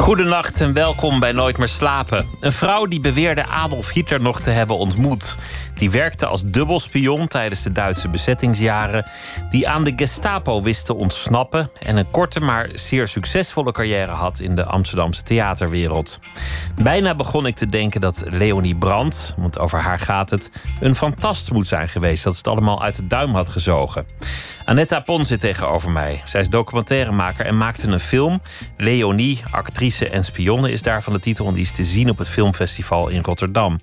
Goedenacht en welkom bij Nooit meer slapen. Een vrouw die beweerde Adolf Hitler nog te hebben ontmoet. Die werkte als dubbelspion tijdens de Duitse bezettingsjaren. Die aan de Gestapo wist te ontsnappen. En een korte maar zeer succesvolle carrière had in de Amsterdamse theaterwereld. Bijna begon ik te denken dat Leonie Brandt, want over haar gaat het, een fantast moet zijn geweest. Dat ze het allemaal uit de duim had gezogen. Annette Apon zit tegenover mij. Zij is documentairemaker en maakte een film. Leonie, actrice en spionne is daarvan de titel. En die is te zien op het filmfestival in Rotterdam.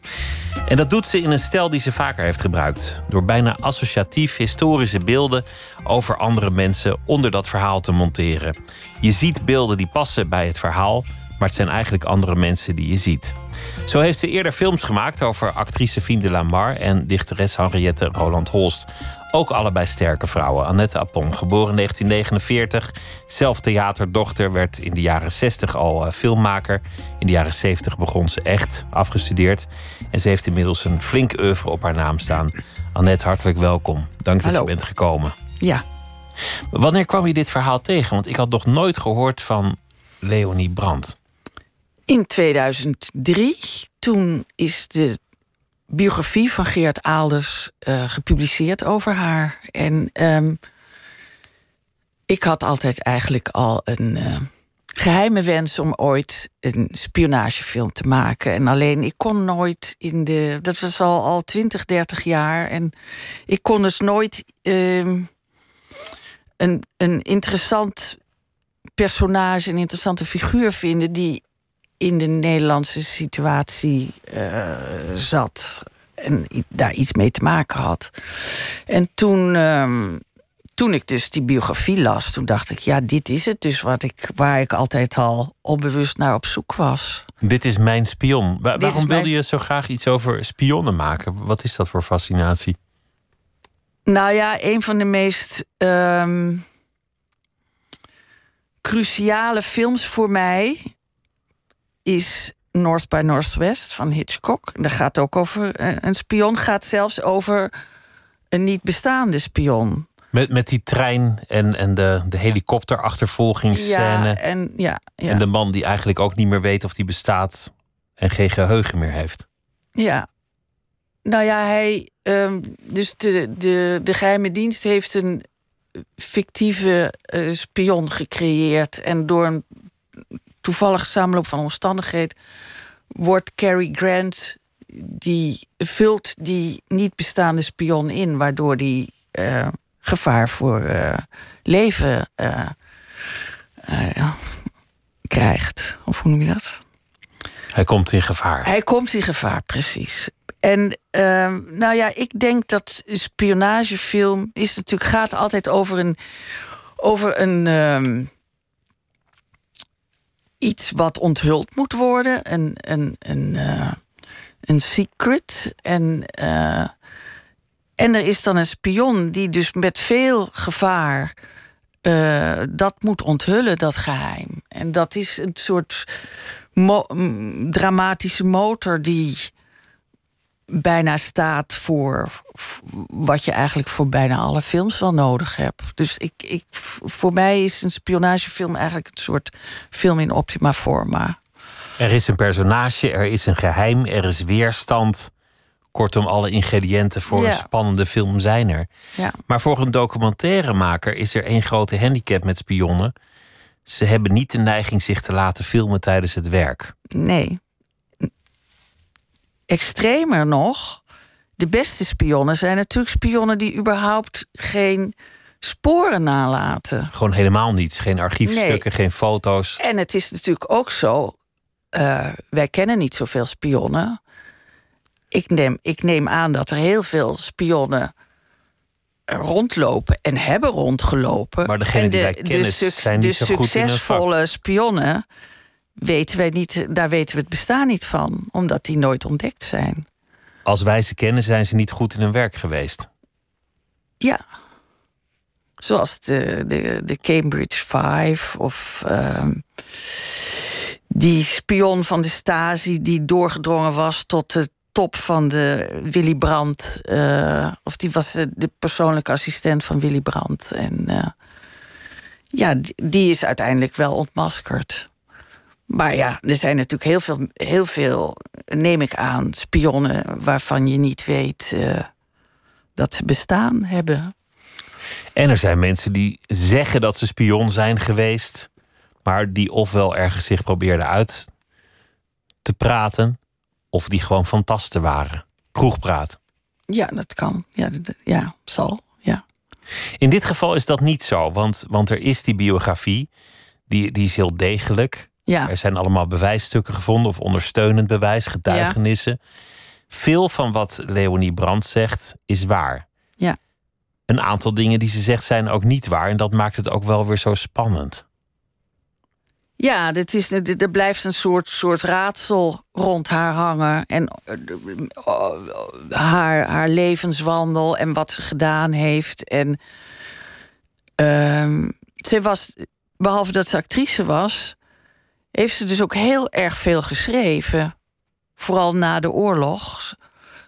En dat doet ze in een stijl die ze vaker heeft gebruikt. Door bijna associatief historische beelden over andere mensen onder dat verhaal te monteren. Je ziet beelden die passen bij het verhaal, maar het zijn eigenlijk andere mensen die je ziet. Zo heeft ze eerder films gemaakt over actrice Fien de Lamar en dichteres Henriette Roland Holst. Ook allebei sterke vrouwen. Annette Appon, geboren in 1949. Zelf theaterdochter, werd in de jaren 60 al uh, filmmaker. In de jaren 70 begon ze echt, afgestudeerd. En ze heeft inmiddels een flink oeuvre op haar naam staan. Annette, hartelijk welkom. Dank dat je bent gekomen. Ja. Wanneer kwam je dit verhaal tegen? Want ik had nog nooit gehoord van Leonie Brandt. In 2003, toen is de biografie van Geert Aalders uh, gepubliceerd over haar. En um, ik had altijd eigenlijk al een uh, geheime wens om ooit een spionagefilm te maken. En alleen ik kon nooit in de. Dat was al, al 20, 30 jaar. En ik kon dus nooit um, een, een interessant personage, een interessante figuur vinden die in de Nederlandse situatie uh, zat en daar iets mee te maken had. En toen, um, toen ik dus die biografie las, toen dacht ik, ja, dit is het dus wat ik, waar ik altijd al onbewust naar op zoek was. Dit is mijn spion. Wa waarom wilde je zo graag iets over spionnen maken? Wat is dat voor fascinatie? Nou ja, een van de meest um, cruciale films voor mij is North by Northwest van Hitchcock. Dat gaat ook over eh, een spion, gaat zelfs over een niet bestaande spion. Met, met die trein en, en de, de helikopterachtervolgingsscène. Ja, en, ja, ja. en de man die eigenlijk ook niet meer weet of die bestaat en geen geheugen meer heeft. Ja. Nou ja, hij. Um, dus de, de, de geheime dienst heeft een fictieve uh, spion gecreëerd. En door een toevallig samenloop van omstandigheden wordt Cary Grant die vult die niet bestaande spion in, waardoor die uh, gevaar voor uh, leven uh, krijgt. Of hoe noem je dat? Hij komt in gevaar. Hij komt in gevaar, precies. En ehm, nou ja, ik denk dat spionagefilm is natuurlijk gaat altijd over een over een um, iets wat onthuld moet worden, een, een, een, uh, een secret. En, uh, en er is dan een spion die dus met veel gevaar uh, dat moet onthullen, dat geheim. En dat is een soort dramatische motor die bijna staat voor wat je eigenlijk voor bijna alle films wel nodig hebt. Dus ik, ik, voor mij is een spionagefilm eigenlijk een soort film in optima forma. Er is een personage, er is een geheim, er is weerstand. Kortom, alle ingrediënten voor ja. een spannende film zijn er. Ja. Maar voor een documentairemaker is er één grote handicap met spionnen. Ze hebben niet de neiging zich te laten filmen tijdens het werk. Nee extremer nog, de beste spionnen zijn natuurlijk spionnen die überhaupt geen sporen nalaten. Gewoon helemaal niets. Geen archiefstukken, nee. geen foto's. En het is natuurlijk ook zo. Uh, wij kennen niet zoveel spionnen. Ik neem, ik neem aan dat er heel veel spionnen rondlopen en hebben rondgelopen. Maar degene die wij kennen de, zijn niet de zo goed succesvolle spionnen weten wij niet, daar weten we het bestaan niet van, omdat die nooit ontdekt zijn. Als wij ze kennen, zijn ze niet goed in hun werk geweest. Ja. Zoals de, de, de Cambridge Five of ehm, die spion van de Stasi die doorgedrongen was tot de top van de Willy Brandt. eh, of die was de, de persoonlijke assistent van Willy Brandt. En eh, ja, die, die is uiteindelijk wel ontmaskerd. Maar ja, er zijn natuurlijk heel veel, heel veel neem ik aan, spionnen waarvan je niet weet eh, dat ze bestaan hebben. En er zijn mensen die zeggen dat ze spion zijn geweest, maar die ofwel ergens zich probeerden uit te praten, of die gewoon fantasten waren. Kroegpraat. Ja, dat kan. Ja, dat- ja zal. Ja. In dit geval is dat niet zo, want, want er is die biografie, die, die is heel degelijk. Ja. Er zijn allemaal bewijsstukken gevonden of ondersteunend bewijs, getuigenissen. Veel van wat Leonie Brandt zegt is waar. Ja. Een aantal dingen die ze zegt zijn ook niet waar en dat maakt het ook wel weer zo spannend. Ja, dit is, er blijft een soort, soort raadsel rond haar hangen. En eh, oh, haar, haar levenswandel en wat ze gedaan heeft. En ehm, ze was, behalve dat ze actrice was, heeft ze dus ook heel erg veel geschreven. Vooral na de oorlog.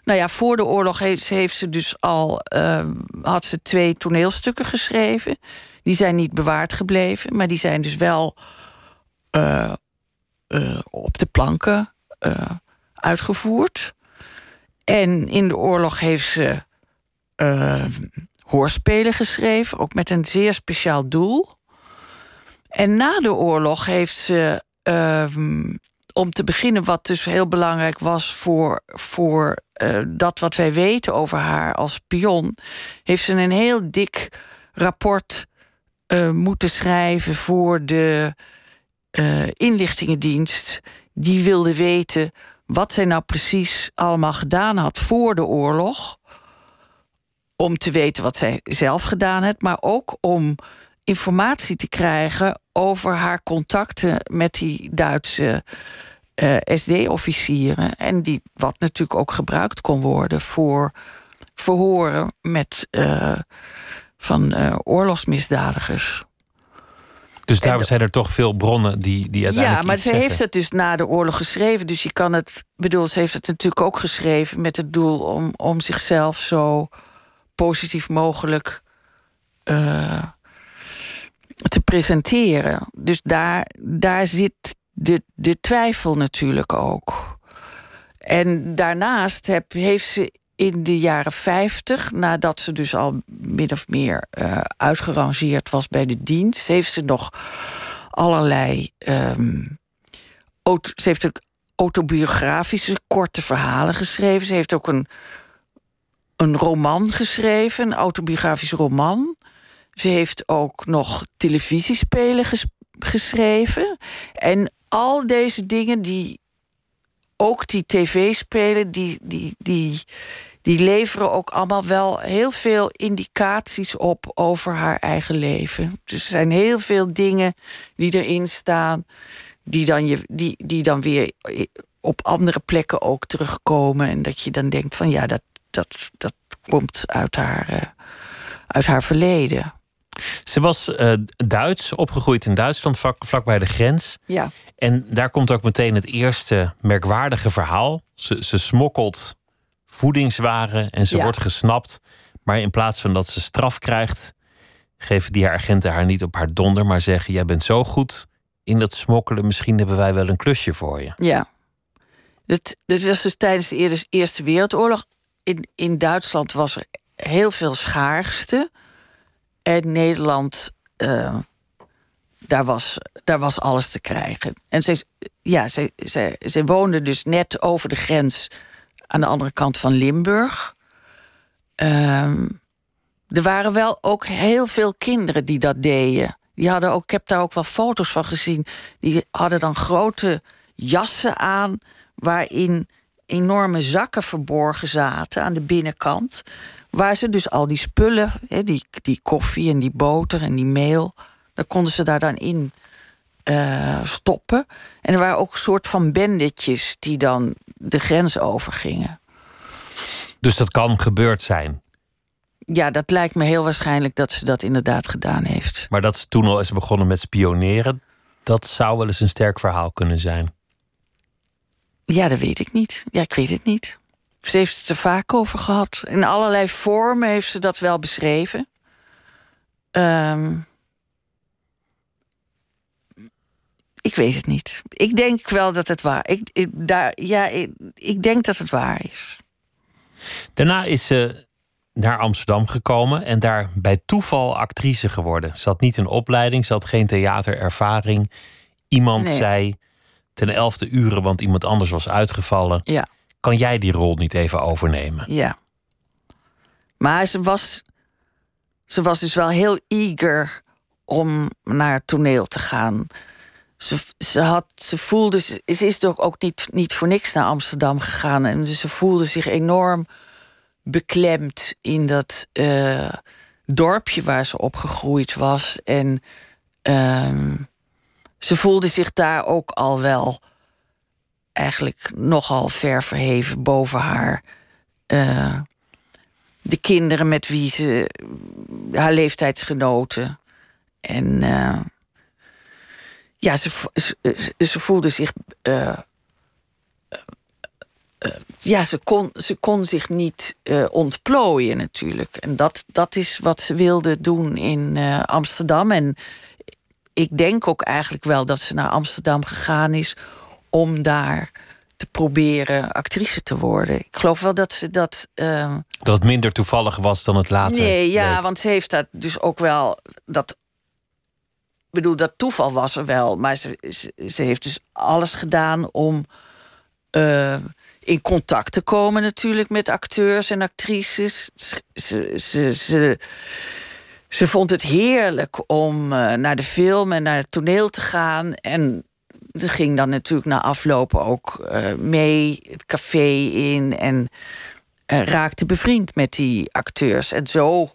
Nou ja, voor de oorlog heeft, heeft ze dus al ehm, had ze twee toneelstukken geschreven. Die zijn niet bewaard gebleven, maar die zijn dus wel eh, eh, op de planken eh, uitgevoerd. En in de oorlog heeft ze eh, hoorspelen geschreven, ook met een zeer speciaal doel. En na de oorlog heeft ze, ehm, om te beginnen, wat dus heel belangrijk was voor, voor eh, dat wat wij weten over haar als spion, heeft ze een heel dik rapport eh, moeten schrijven voor de eh, inlichtingendienst. Die wilde weten wat zij nou precies allemaal gedaan had voor de oorlog. Om te weten wat zij zelf gedaan had, maar ook om informatie te krijgen over haar contacten met die Duitse eh, SD-officieren. En die, wat natuurlijk ook gebruikt kon worden voor verhoren met, eh, van eh, oorlogsmisdadigers. Dus daar zijn er toch veel bronnen die, die uiteindelijk Ja, maar ze zeggen. heeft het dus na de oorlog geschreven. Dus je kan het. bedoel, ze heeft het natuurlijk ook geschreven met het doel om, om zichzelf zo positief mogelijk te presenteren. Dus daar, daar zit de, de twijfel natuurlijk ook. En daarnaast heb, heeft ze in de jaren 50, nadat ze dus al min of meer eh, uitgerangeerd was bij de dienst, heeft ze nog allerlei. ehm, ze heeft ook autobiografische korte verhalen geschreven. Ze heeft ook een, een roman geschreven, een autobiografisch roman. Ze heeft ook nog televisiespelen ges- geschreven. En al deze dingen die. Ook die tv-spelen, die, die, die, die leveren ook allemaal wel heel veel indicaties op over haar eigen leven. Dus er zijn heel veel dingen die erin staan, die dan, je, die, die dan weer op andere plekken ook terugkomen. En dat je dan denkt van ja, dat, dat, dat komt uit haar, eh, uit haar verleden. Ze was eh, Duits, opgegroeid in Duitsland, vlak, vlakbij de grens. Ja. En daar komt ook meteen het eerste merkwaardige verhaal. Ze, ze smokkelt voedingswaren en ze Ja. wordt gesnapt. Maar in plaats van dat ze straf krijgt, geven die agenten haar niet op haar donder, maar zeggen: Jij bent zo goed in dat smokkelen, misschien hebben wij wel een klusje voor je. Ja. Dit was dus tijdens de Eer- Eerste Wereldoorlog. In, in Duitsland was er heel veel schaarste. En Nederland, eh, daar, was, daar was alles te krijgen. En ze, ja, ze, ze, ze woonde dus net over de grens aan de andere kant van Limburg. Ehm, er waren wel ook heel veel kinderen die dat deden. Die hadden ook, ik heb daar ook wel foto's van gezien. Die hadden dan grote jassen aan waarin enorme zakken verborgen zaten aan de binnenkant. Waar ze dus al die spullen, hè, die, die koffie en die boter en die meel, daar konden ze daar dan in eh, stoppen. En er waren ook een soort van bendetjes die dan de grens overgingen. Dus dat kan gebeurd zijn. ja, dat lijkt me heel waarschijnlijk dat ze dat inderdaad gedaan heeft. Maar dat ze toen al is begonnen met spioneren, dat zou wel eens een sterk verhaal kunnen zijn. Ja, dat weet ik niet. Ja, ik weet het niet. Ze heeft het er vaak over gehad. In allerlei vormen heeft ze dat wel beschreven. Ehm, ik weet het niet. Ik denk wel dat het waar ik, ik daar, ja, ik, ik denk dat het waar is. Daarna is ze naar Amsterdam gekomen en daar bij toeval actrice geworden. Ze had niet een opleiding, ze had geen theaterervaring. Iemand Nee. zei ten elfde uren, want iemand anders was uitgevallen. Ja, Kan jij die rol niet even overnemen? ja. Maar ze was, ze was dus wel heel eager om naar het toneel te gaan. Ze, ze, had, ze voelde, ze is toch ook niet, niet voor niks naar Amsterdam gegaan. En dus ze voelde zich enorm beklemd in dat eh, dorpje waar ze opgegroeid was. En ehm, ze voelde zich daar ook al wel eigenlijk nogal ver verheven boven haar. eh, de kinderen met wie ze haar leeftijdsgenoten. En eh, ja, ze, ze, ze- voelde zich. eh, ja, ze kon, ze kon zich niet ontplooien natuurlijk. En dat, dat is wat ze wilde doen in Amsterdam. En ik denk ook eigenlijk wel dat ze naar Amsterdam gegaan is om daar te proberen actrice te worden. Ik geloof wel dat ze dat. eh, Dat het minder toevallig was dan het later. Nee, ja, want ze heeft dat dus ook wel. Dat, ik bedoel, dat toeval was er wel. Maar ze, ze, ze heeft dus alles gedaan om eh, in contact te komen, natuurlijk, met acteurs en actrices. Ze, ze, ze, ze, vond het heerlijk om eh, naar de film en naar het toneel te gaan. En ging dan natuurlijk na aflopen ook eh, mee het café in. En eh, raakte bevriend met die acteurs. En zo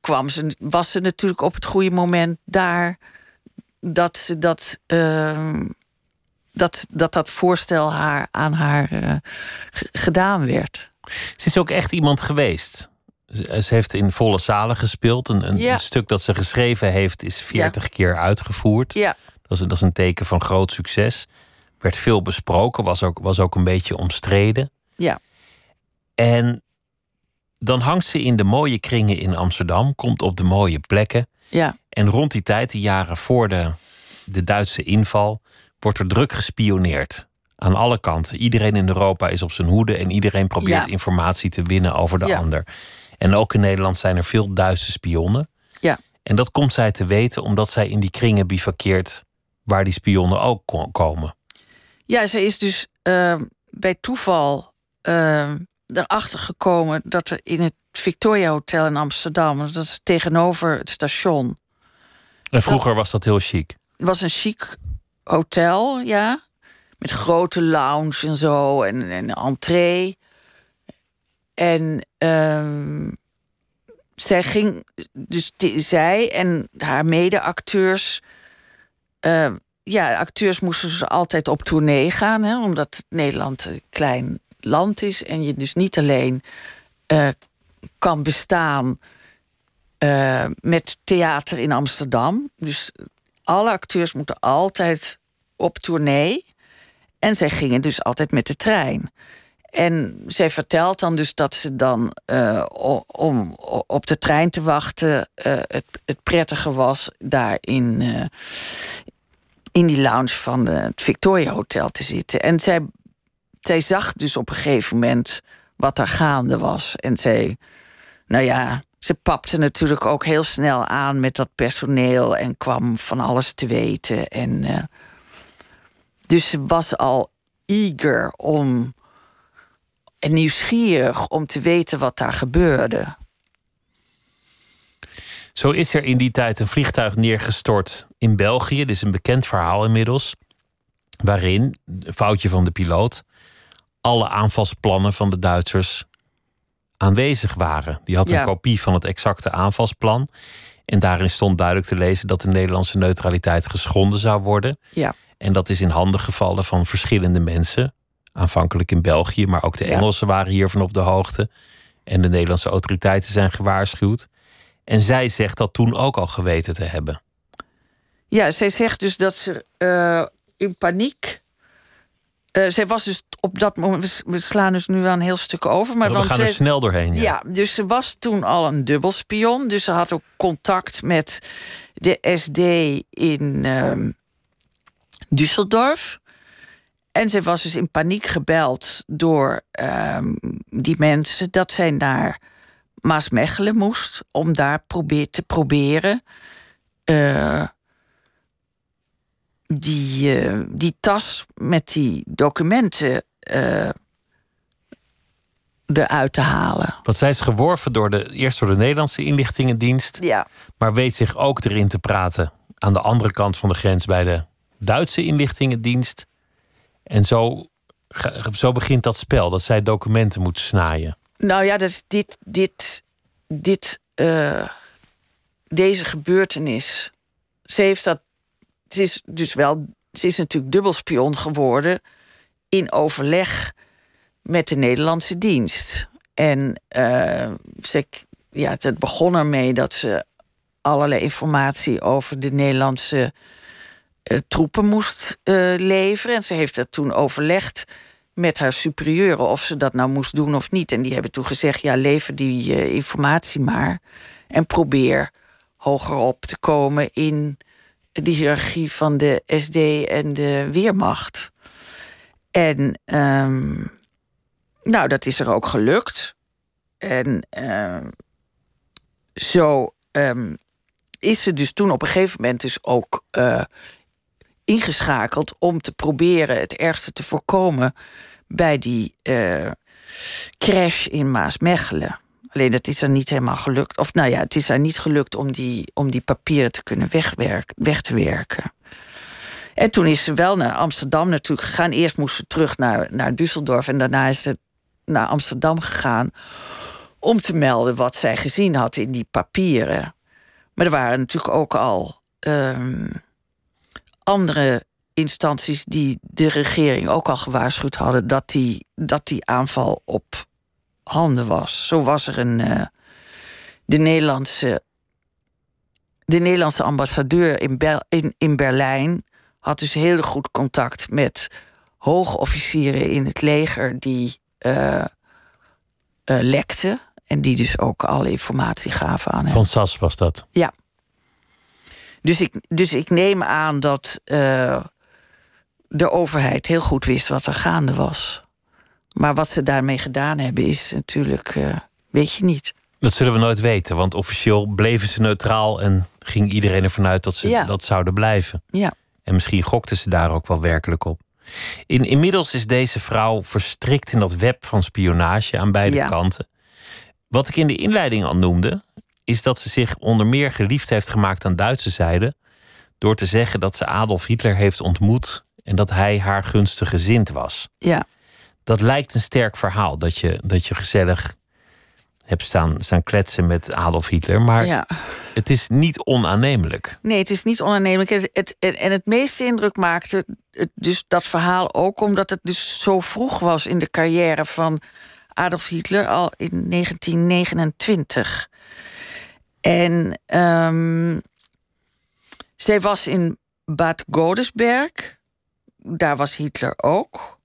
kwam ze, was ze natuurlijk op het goede moment daar dat ze dat, ehm, dat, dat, dat voorstel haar, aan haar eh, gedaan werd. Ze is ook echt iemand geweest. Ze, heeft in volle zalen gespeeld. Een, een, Ja. een stuk dat ze geschreven heeft is 40 keer uitgevoerd. Ja, Dat, is, een- dat is een teken van groot succes. Werd veel besproken, was ook, was ook een beetje omstreden. ja, En dan hangt ze in de mooie kringen in Amsterdam, komt op de mooie plekken. ja, En rond die tijd, de jaren voor de, de Duitse inval, wordt er druk gespioneerd. Aan alle kanten. Iedereen in Europa is op zijn hoede en iedereen probeert Ja. informatie te winnen over de Ja. ander. En ook in Nederland zijn er veel Duitse spionnen. ja, En dat komt zij te weten omdat zij in die kringen bivakkeert waar die spionnen ook ko- komen. ja. Ze is dus ehm, bij toeval ehm, erachter gekomen dat er in het Victoria Hotel in Amsterdam, dat is tegenover het station, En vroeger was dat heel chic. Het was een chic hotel, ja. Met grote lounge en zo en, en een entree. En ehm, zij ging, dus die- zij en haar mede-acteurs. Eh, ja, acteurs moesten dus altijd op tournee gaan, hè, omdat Nederland een klein land is en je dus niet alleen eh, kan bestaan eh, met theater in Amsterdam. Dus alle acteurs moeten altijd op tournee. En zij gingen dus altijd met de trein. En zij vertelt dan dus dat ze dan om op de trein te wachten... het, het prettige was daar in, in die lounge van de, het Victoria Hotel te zitten. En zij, zij zag dus op een gegeven moment wat daar gaande was. En zij, nou ja, ze papte natuurlijk ook heel snel aan met dat personeel en kwam van alles te weten. En eh, dus ze was al eager om en nieuwsgierig om te weten wat daar gebeurde. Zo is er in die tijd een vliegtuig neergestort in België. Dit is een bekend verhaal inmiddels. Waarin, een foutje van de piloot, alle aanvalsplannen van de Duitsers aanwezig waren. Die had een Ja. kopie van het exacte aanvalsplan. En daarin stond duidelijk te lezen dat de Nederlandse neutraliteit geschonden zou worden. Ja, En dat is in handen gevallen van verschillende mensen. Aanvankelijk in België, maar ook de Ja. Engelsen waren hiervan op de hoogte. En de Nederlandse autoriteiten zijn gewaarschuwd. En zij zegt dat toen ook al geweten te hebben. Ja, zij zegt dus dat ze uh, in paniek. Uh, zij was dus op dat moment. We slaan dus nu wel een heel stuk over. Maar we gaan er snel doorheen. Ja. ja. dus ze was toen al een dubbelspion. Dus ze had ook contact met de SD in uh, Düsseldorf. En ze was dus in paniek gebeld door uh, die mensen dat zij naar Maasmechelen moest om daar probeer, te proberen uh, die, uh, die tas met die documenten uh, eruit te halen. Want zij is geworven door de, eerst door de Nederlandse inlichtingendienst, ja. maar weet zich ook erin te praten aan de andere kant van de grens bij de Duitse inlichtingendienst. En zo, zo begint dat spel, dat zij documenten moeten snijden. Nou ja, is dit, dit, dit, uh, deze gebeurtenis. Ze heeft dat. Ze is dus wel. Ze is natuurlijk dubbelspion geworden. in overleg met de Nederlandse dienst. En uh, ze, ja, het begon ermee dat ze allerlei informatie over de Nederlandse uh, troepen moest leveren. En ze heeft dat toen overlegd met haar superieuren of ze dat nou moest doen of niet. En die hebben toen gezegd: ja, lever die uh, informatie maar. En probeer hoger op te komen in de hiërarchie van de SD en de Weermacht. En um, nou, dat is er ook gelukt. En uh, zo um, is ze dus toen op een gegeven moment dus ook uh, ingeschakeld om te proberen het ergste te voorkomen bij die uh, crash in Maasmechelen. Alleen dat is er niet helemaal gelukt. Of nou ja, het is er niet gelukt om die, om die papieren te kunnen wegwerken, weg te werken. En toen is ze wel naar Amsterdam natuurlijk gegaan. Eerst moest ze terug naar, naar Düsseldorf en daarna is ze naar Amsterdam gegaan om te melden wat zij gezien had in die papieren. Maar er waren natuurlijk ook al um, andere instanties die de regering ook al gewaarschuwd hadden dat die, dat die aanval op handen was. Zo was er een. Uh, de Nederlandse. De Nederlandse ambassadeur in, Ber in, in Berlijn had dus heel goed contact met hoge officieren in het leger die uh, uh, lekten. En die dus ook alle informatie gaven aan hem. Van SAS was dat? Ja. Dus ik, dus ik neem aan dat uh, de overheid heel goed wist wat er gaande was. Maar wat ze daarmee gedaan hebben is natuurlijk, uh, weet je niet. Dat zullen we nooit weten, want officieel bleven ze neutraal en ging iedereen ervan uit dat ze ja. dat zouden blijven. Ja. En misschien gokten ze daar ook wel werkelijk op. In, inmiddels is deze vrouw verstrikt in dat web van spionage aan beide ja. kanten. Wat ik in de inleiding al noemde, is dat ze zich onder meer geliefd heeft gemaakt aan Duitse zijde. door te zeggen dat ze Adolf Hitler heeft ontmoet en dat hij haar gunstig gezind was. Ja. Dat lijkt een sterk verhaal, dat je, dat je gezellig hebt staan, staan kletsen met Adolf Hitler. Maar ja. het is niet onaannemelijk. Nee, het is niet onaannemelijk. Het, het, het, en het meeste indruk maakte het, dus dat verhaal ook omdat het dus zo vroeg was in de carrière van Adolf Hitler, al in 1929. En um, zij was in Bad Godesberg. Daar was Hitler ook.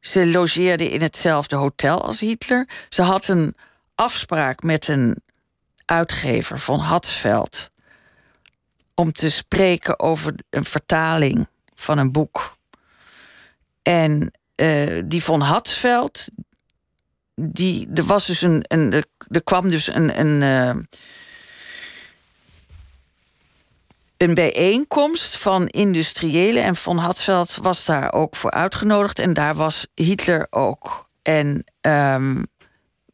Ze logeerde in hetzelfde hotel als Hitler. Ze had een afspraak met een uitgever van Hatsveld om te spreken over een vertaling van een boek. En uh, die van Hatsveld, die, er was dus een, een er, kwam dus een, een, uh, een bijeenkomst van industriëlen en van Hatsveld was daar ook voor uitgenodigd en daar was Hitler ook. En um,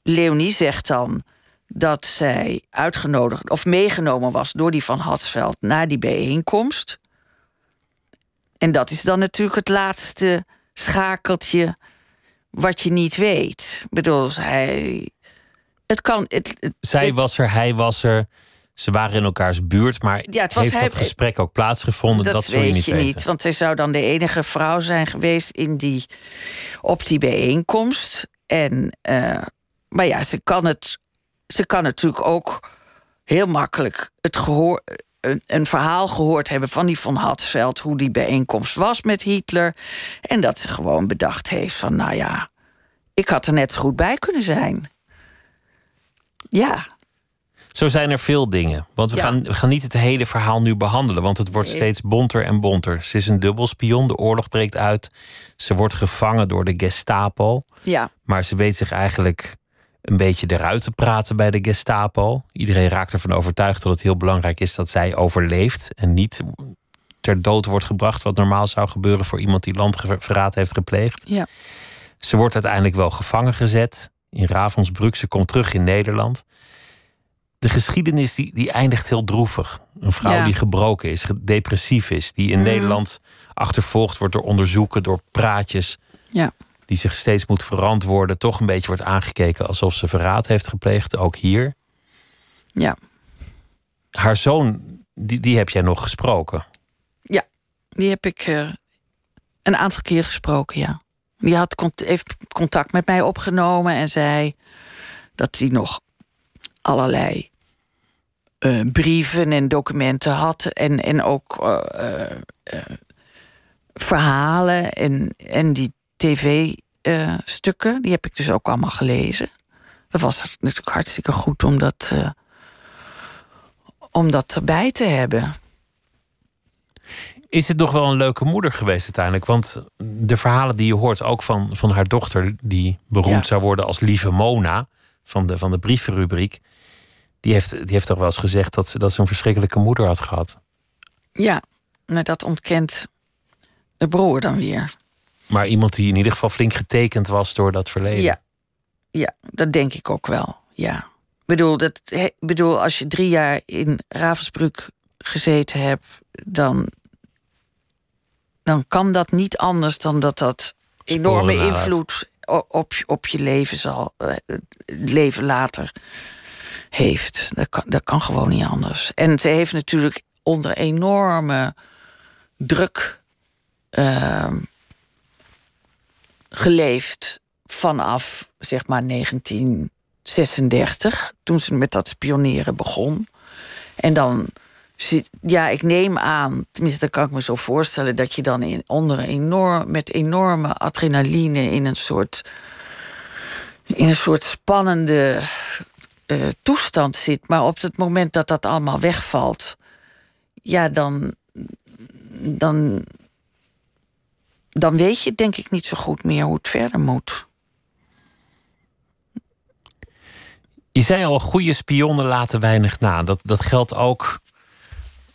Leonie zegt dan dat zij uitgenodigd of meegenomen was door die van Hatsveld naar die bijeenkomst. En dat is dan natuurlijk het laatste schakeltje wat je niet weet. Ik bedoel, hij. Het kan. Het, het, Zij was er, hij was er. Ze waren in elkaars buurt, maar Ja, het was heeft hij- dat gesprek ook plaatsgevonden? Dat, dat je weet niet je weten. niet, want zij zou dan de enige vrouw zijn geweest in die, op die bijeenkomst. En eh, maar ja, ze kan, het, ze kan natuurlijk ook heel makkelijk het gehoor, een, een, verhaal gehoord hebben van die van Hatzveld, hoe die bijeenkomst was met Hitler. En dat ze gewoon bedacht heeft van, nou ja, ik had er net zo goed bij kunnen zijn. Ja. Zo zijn er veel dingen. Want we, gaan, we gaan niet het hele verhaal nu behandelen, want het wordt steeds bonter en bonter. Ze is een dubbelspion, de oorlog breekt uit. Ze wordt gevangen door de Gestapo. Ja. Maar ze weet zich eigenlijk een beetje eruit te praten bij de Gestapo. Iedereen raakt ervan overtuigd dat het heel belangrijk is dat zij overleeft en niet ter dood wordt gebracht, wat normaal zou gebeuren voor iemand die landverraad heeft gepleegd. Ja. Ze wordt uiteindelijk wel gevangen gezet in Ravensbrück. Ze komt terug in Nederland. De geschiedenis die, die eindigt heel droevig. Een vrouw die gebroken is, depressief is, die in mhm. Nederland achtervolgd wordt door onderzoeken, door praatjes. Ja die zich steeds moet verantwoorden, toch een beetje wordt aangekeken alsof ze verraad heeft gepleegd, ook hier. Ja. Haar zoon, die, die heb jij nog gesproken? Ja, die heb ik uh, een aantal keer gesproken, ja. Die had heeft contact met mij opgenomen en zei dat hij nog allerlei uh, brieven en documenten had. En, en ook uh, verhalen en, en die tv-stukken. die heb ik dus ook allemaal gelezen. Dat was natuurlijk hartstikke goed om dat, om dat erbij te hebben. Is het nog wel een leuke moeder geweest uiteindelijk? Want de verhalen die je hoort, ook van, van haar dochter, die beroemd zou worden als lieve Mona van de, van de brievenrubriek, die heeft, die heeft toch wel eens gezegd dat ze, dat ze een verschrikkelijke moeder had gehad. Ja, maar dat ontkent de broer dan weer. Maar iemand die in ieder geval flink getekend was door dat verleden. Ja, ja dat denk ik ook wel. Ja. Ik bedoel, dat, bedoel, als je drie jaar in Ravensbrück gezeten hebt, dan, dan kan dat niet anders dan dat dat enorme invloed op, op je leven zal, eh, leven later heeft. Dat kan, kan gewoon niet anders. En ze heeft natuurlijk onder enorme druk. Uh, geleefd vanaf zeg maar 1936, toen ze met dat spioneren begon. En dan, ja, ik neem aan, tenminste, dat kan ik me zo voorstellen, dat je dan in, onder enorm, met enorme adrenaline in een soort, in een soort spannende uh, toestand zit. Maar op het moment dat dat allemaal wegvalt, ja, dan, dan dan weet je denk ik niet zo goed meer hoe het verder moet. Je zei al, goede spionnen laten weinig na. Dat, dat geldt ook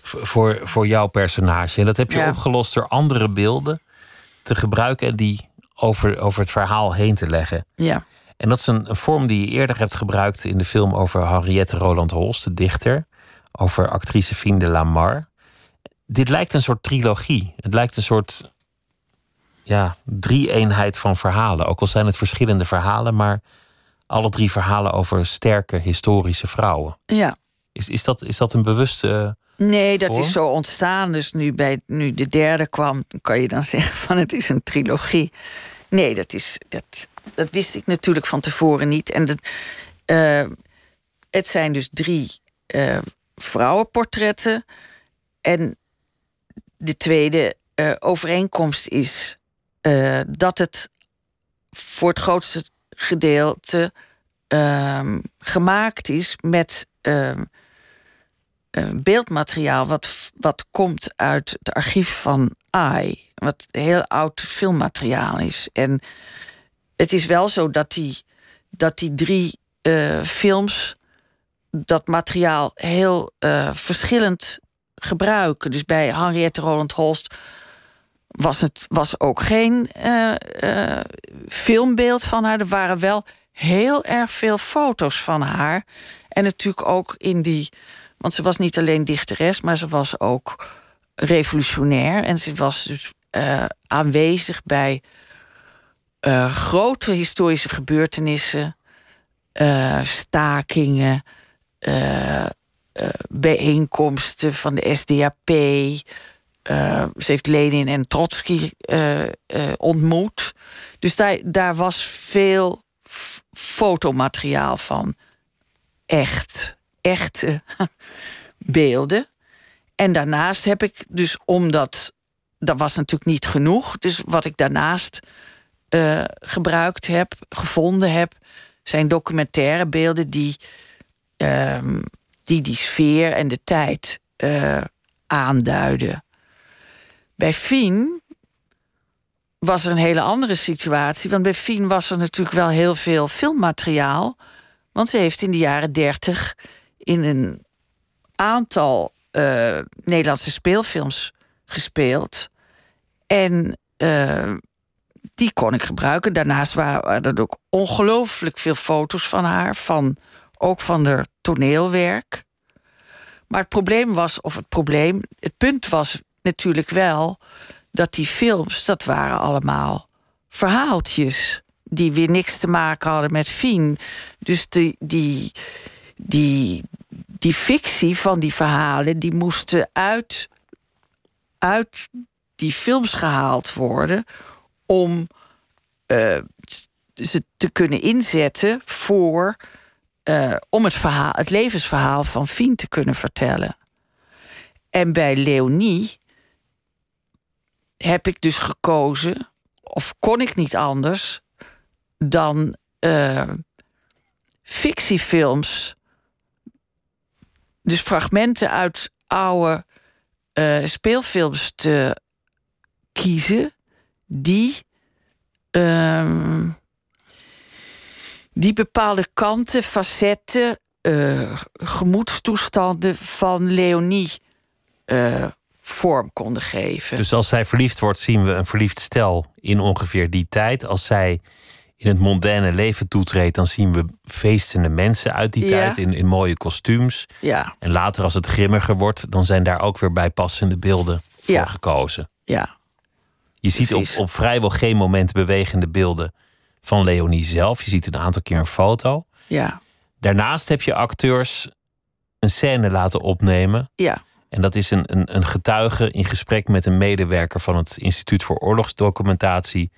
voor, voor jouw personage. En dat heb je opgelost door andere beelden te gebruiken en die over, over het verhaal heen te leggen. Ja. En dat is een, een vorm die je eerder hebt gebruikt in de film over Henriette Roland Holst, de dichter. Over actrice Fien de Lamar. Dit lijkt een soort trilogie. Het lijkt een soort ja, drie-eenheid van verhalen. Ook al zijn het verschillende verhalen, maar alle drie verhalen over sterke historische vrouwen. Ja. Is, is, dat, is dat een bewuste. Nee, dat is zo ontstaan. Dus nu, bij, nu de derde kwam, kan je dan zeggen van het is een trilogie. Nee, dat, is, dat, dat wist ik natuurlijk van tevoren niet. En dat, uh, het zijn dus drie uh, vrouwenportretten. En de tweede uh, overeenkomst is dat het voor het grootste gedeelte uh, gemaakt is met uh, beeldmateriaal wat, wat komt uit het archief van AI, wat heel oud filmmateriaal is. En het is wel zo dat die, dat die drie uh, films dat materiaal heel verschillend gebruiken. Dus bij Henriette Roland Holst was het was ook geen filmbeeld van haar. Er waren wel heel erg veel foto's van haar. En natuurlijk ook in die. Want ze was niet alleen dichteres, maar ze was ook revolutionair. En ze was dus uh, aanwezig bij grote historische gebeurtenissen, stakingen, bijeenkomsten van de SDAP. Ze heeft Lenin en Trotsky ontmoet. Dus daar, was veel fotomateriaal van echt, echte beelden. En daarnaast heb ik dus omdat dat was natuurlijk niet genoeg. Dus wat ik daarnaast eh, gebruikt heb, gevonden heb, zijn documentaire beelden die ehm, die, die sfeer en de tijd eh, aanduiden. Bij Fien was er een hele andere situatie. Want bij Fien was er natuurlijk wel heel veel filmmateriaal. Want ze heeft in de jaren dertig in een aantal eh, Nederlandse speelfilms gespeeld. En eh, die kon ik gebruiken. Daarnaast waren er ook ongelooflijk veel foto's van haar. Van, ook van haar toneelwerk. Maar het probleem was, of het probleem, het punt was natuurlijk wel dat die films, dat waren allemaal verhaaltjes die weer niks te maken hadden met Fien. Dus die, die, die, die fictie van die verhalen, die moesten uit, uit die films gehaald worden om uh, ze te kunnen inzetten voor uh, om het, verhaal, het levensverhaal van Fien te kunnen vertellen. En bij Leonie heb ik dus gekozen, of kon ik niet anders, dan uh, fictiefilms. Dus fragmenten uit oude uh, speelfilms te kiezen die. Uh, die bepaalde kanten, facetten, uh, gemoedstoestanden van Leonie uh, vorm konden geven. Dus als zij verliefd wordt, zien we een verliefd stel in ongeveer die tijd. Als zij in het mondaine leven toetreedt, dan zien we feestende mensen uit die ja. tijd in, in mooie kostuums. Ja. En later, als het grimmiger wordt, dan zijn daar ook weer bijpassende beelden voor gekozen. Ja. Je ziet op, op vrijwel geen moment bewegende beelden van Leonie zelf. Je ziet een aantal keer een foto. Ja. Daarnaast heb je acteurs een scène laten opnemen. Ja. En dat is een, een, een getuige in gesprek met een medewerker van het Instituut voor Oorlogsdocumentatie.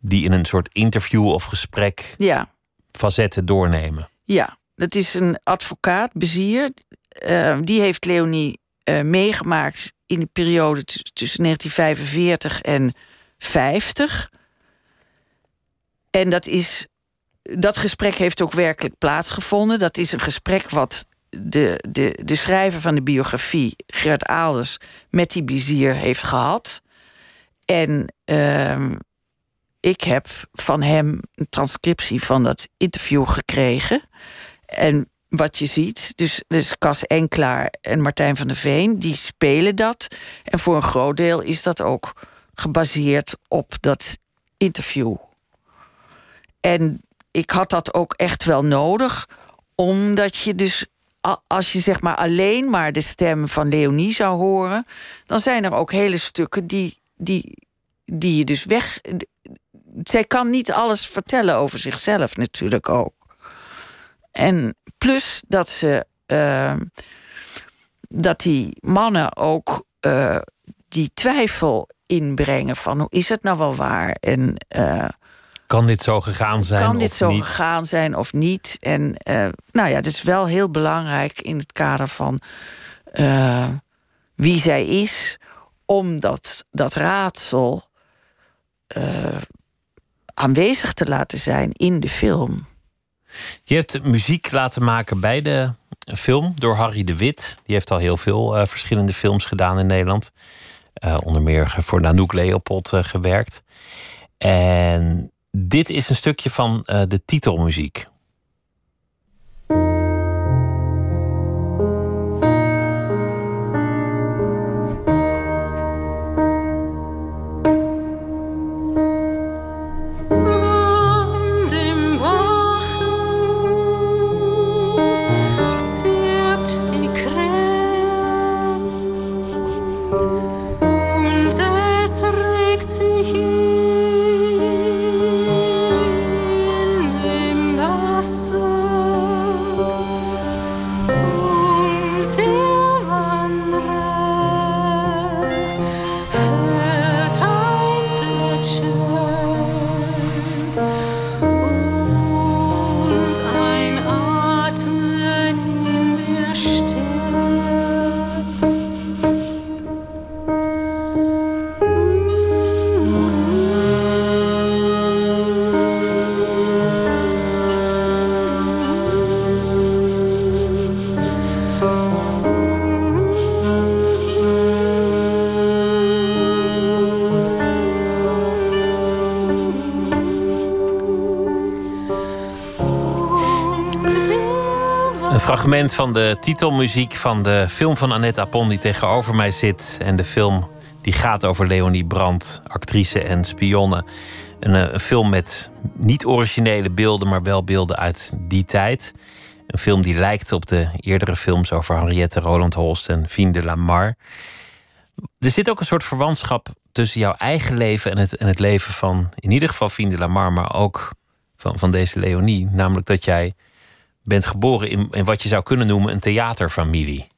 Die in een soort interview of gesprek ja. facetten doornemen. Ja, dat is een advocaat, Bezier. Uh, die heeft Leonie uh, meegemaakt in de periode tussen 1945 en 50. En dat is. Dat gesprek heeft ook werkelijk plaatsgevonden. Dat is een gesprek wat de, de, de schrijver van de biografie, Gert Aalders, met die bizier heeft gehad. En uh, ik heb van hem een transcriptie van dat interview gekregen. En wat je ziet, dus, dus Cas Enklaar en Martijn van der Veen, die spelen dat. En voor een groot deel is dat ook gebaseerd op dat interview. En ik had dat ook echt wel nodig, omdat je dus als je zeg maar alleen maar de stem van Leonie zou horen, dan zijn er ook hele stukken die, die, die je dus weg. Zij kan niet alles vertellen over zichzelf, natuurlijk ook. En plus dat ze. Uh, dat die mannen ook uh, die twijfel inbrengen van hoe is het nou wel waar? En. Uh, kan dit zo gegaan zijn? Kan dit of zo niet? gegaan zijn of niet? En uh, nou ja, het is wel heel belangrijk in het kader van wie zij is, om dat, dat raadsel aanwezig te laten zijn in de film. Je hebt muziek laten maken bij de film door Harry de Wit. Die heeft al heel veel verschillende films gedaan in Nederland. onder meer voor Nanook Leopold gewerkt. En dit is een stukje van de titelmuziek. De titelmuziek van de film van Annette Apon die tegenover mij zit. En de film die gaat over Leonie Brandt, actrice en spionne. Een, eh, een film met niet originele beelden, maar wel beelden uit die tijd. Een film die lijkt op de eerdere films over Henriette Roland Holst en Fien de Lamar. Er zit ook een soort verwantschap tussen jouw eigen leven en het, en het leven van in ieder geval Fien de Lamar, maar ook van, van deze Leonie. Namelijk dat jij bent geboren in, in wat je zou kunnen noemen een theaterfamilie.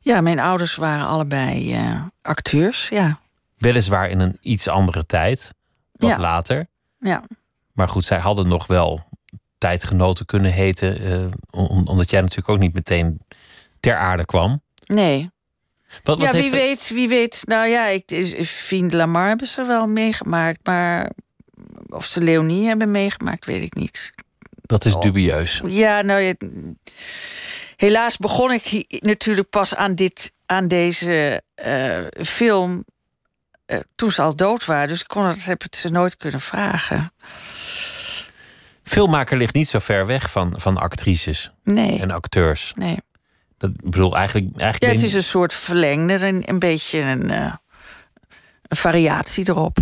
Ja, mijn ouders waren allebei uh, acteurs, ja. Weliswaar in een iets andere tijd, wat Ja. later. Ja. Maar goed, zij hadden nog wel tijdgenoten kunnen heten, eh, om- omdat jij natuurlijk ook niet meteen ter aarde kwam. Nee. Wat, wat ja, wie weet, wie weet. Nou ja, ik, de Lamar hebben ze wel meegemaakt, maar of ze Leonie hebben meegemaakt, weet ik niet. Dat is dubieus. Ja, nou ja, helaas begon ik natuurlijk pas aan, dit, aan deze eh, film eh, toen ze al dood waren. Dus ik kon het, heb het ze nooit kunnen vragen. Filmmaker ligt niet zo ver weg van, van actrices Nee, en acteurs. nee. Dat ik bedoel eigenlijk. eigenlijk Ja, het ben- is een soort verlengde, een, een beetje een, eh, een variatie erop.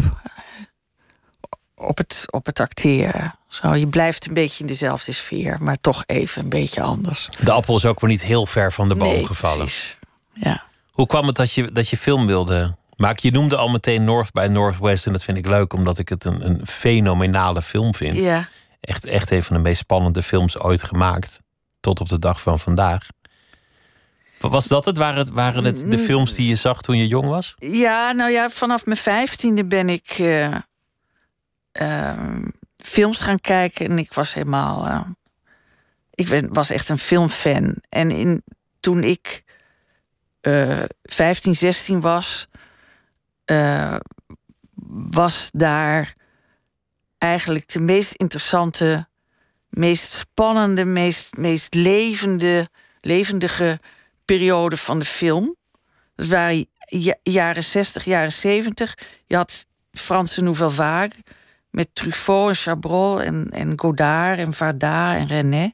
Op het, op het acteren. Zo, je blijft een beetje in dezelfde sfeer, maar toch even een beetje anders. De appel is ook wel niet heel ver van de boom Nee, gevallen. precies. Ja. Hoe kwam het dat je, dat je film wilde maken? Je noemde al meteen North by Northwest. En dat vind ik leuk, omdat ik het een, een fenomenale film vind. ja. Echt, echt een van de meest spannende films ooit gemaakt. Tot op de dag van vandaag. Wa- Was dat het? Waren het, waren het de films die je zag toen je jong was? Ja, nou ja, vanaf mijn vijftiende ben ik eh, ehm, films gaan kijken en ik was helemaal. eh, ik ben, was echt een filmfan. En in, toen ik eh 15, 16 was, eh, was daar eigenlijk de meest interessante, meest spannende, meest, meest levende, levendige periode van de film. Dat waren ja- jaren 60, jaren 70. Je had Franse Nouvelle Vague met Truffaut en Chabrol en, en Godard en Varda en René.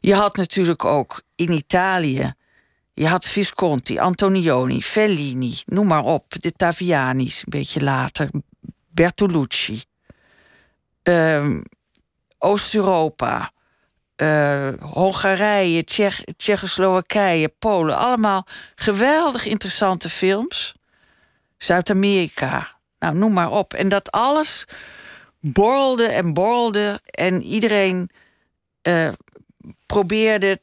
Je had natuurlijk ook in Italië. Je had Visconti, Antonioni, Fellini, noem maar op. De Taviani's, een beetje later. Bertolucci. Ehm, Oost-Europa. eh, Hongarije, Tsjech, Tsjechoslowakije, Polen. Allemaal geweldig interessante films. Zuid-Amerika. Nou, noem maar op. En dat alles borrelde en borrelde. En iedereen eh, probeerde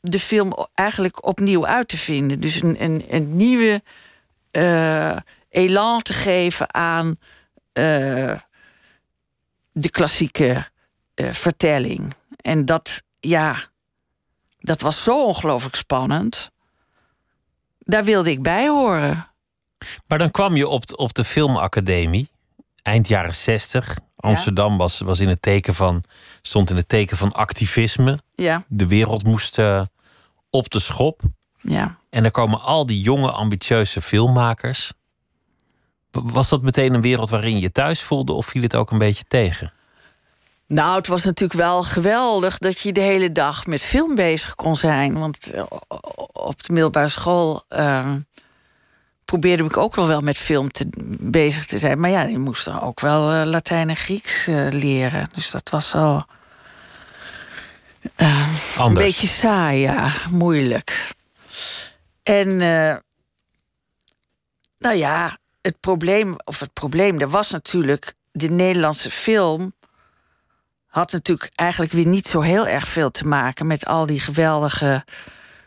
de film eigenlijk opnieuw uit te vinden. Dus een, een, een nieuwe eh, elan te geven aan eh, de klassieke vertelling. En dat, ja, dat was zo ongelooflijk spannend. Daar wilde ik bij horen. Maar dan kwam je op, op de filmacademie. Eind jaren 60. Amsterdam was, was in het teken van, stond in het teken van activisme. Ja, De wereld moest eh, op de schop. ja. En er komen al die jonge, ambitieuze filmmakers. Was dat meteen een wereld waarin je je thuis voelde of viel het ook een beetje tegen? Nou, het was natuurlijk wel geweldig dat je de hele dag met film bezig kon zijn. Want eh, op de middelbare school eh, probeerde ik ook wel wel met film te, bezig te zijn. Maar ja, je moest dan ook wel eh, Latijn en Grieks eh, leren. Dus dat was al een Anders. beetje saai, ja. Moeilijk. En eh, nou ja, het probleem, of het probleem, er was natuurlijk de Nederlandse film had natuurlijk eigenlijk weer niet zo heel erg veel te maken met al die geweldige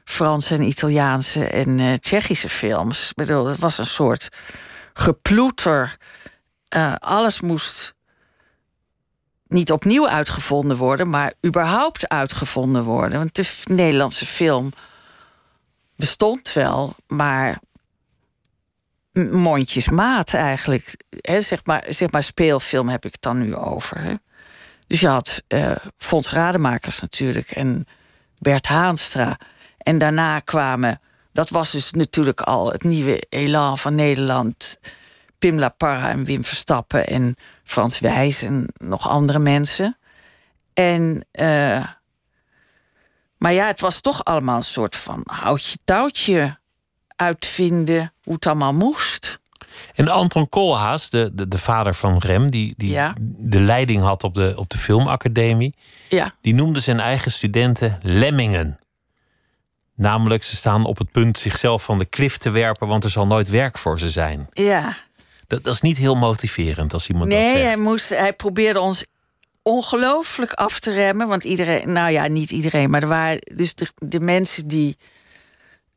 Franse en Italiaanse en eh, Tsjechische films. Ik bedoel, het was een soort geploeter. Eh, alles moest niet opnieuw uitgevonden worden, maar überhaupt uitgevonden worden. Want de Nederlandse film bestond wel, maar mondjesmaat eigenlijk. Hè, zeg, maar, zeg maar speelfilm heb ik het dan nu over. Dus je had eh Fons Rademakers natuurlijk en Bert Haanstra. En daarna kwamen, dat was dus natuurlijk al het nieuwe elan van Nederland. Pim Laparra en Wim Verstappen en Frans Wijs en nog andere mensen. En eh, Maar ja, het was toch allemaal een soort van houtje touwtje uitvinden hoe het allemaal moest. En Anton Koolhaas, de, de, de vader van Rem, die, die Ja. de leiding had op de, op de filmacademie, Ja, die noemde zijn eigen studenten lemmingen. Namelijk, ze staan op het punt zichzelf van de klif te werpen, want er zal nooit werk voor ze zijn. ja. Dat, dat is niet heel motiverend als iemand dat Nee, zegt. hij, moest, hij probeerde ons ongelooflijk af te remmen. Want iedereen, nou ja, niet iedereen, maar er waren dus de, de mensen die.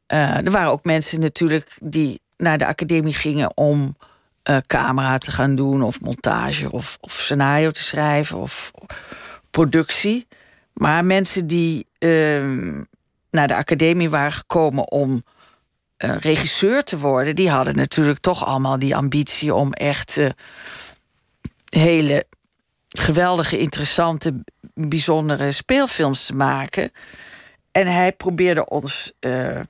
eh, er waren ook mensen natuurlijk die naar de academie gingen om eh, camera te gaan doen, of montage, of, of scenario te schrijven, of productie. Maar mensen die ehm, naar de academie waren gekomen om eh, regisseur te worden, die hadden natuurlijk toch allemaal die ambitie om echt eh, hele geweldige, interessante, bijzondere speelfilms te maken. En hij probeerde ons eh,